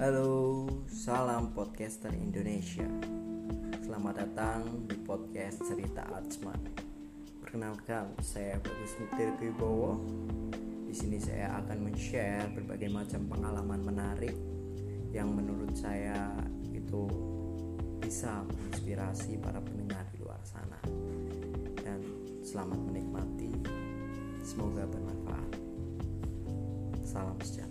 Halo, Salam podcaster Indonesia. Selamat datang di podcast Cerita Artsman. Perkenalkan, saya Bagus Mutir Wibowo. Di sini saya akan men-share berbagai macam pengalaman menarik yang menurut saya itu bisa menginspirasi para pendengar di luar sana. Dan selamat menikmati. Semoga bermanfaat. Salam sejahtera.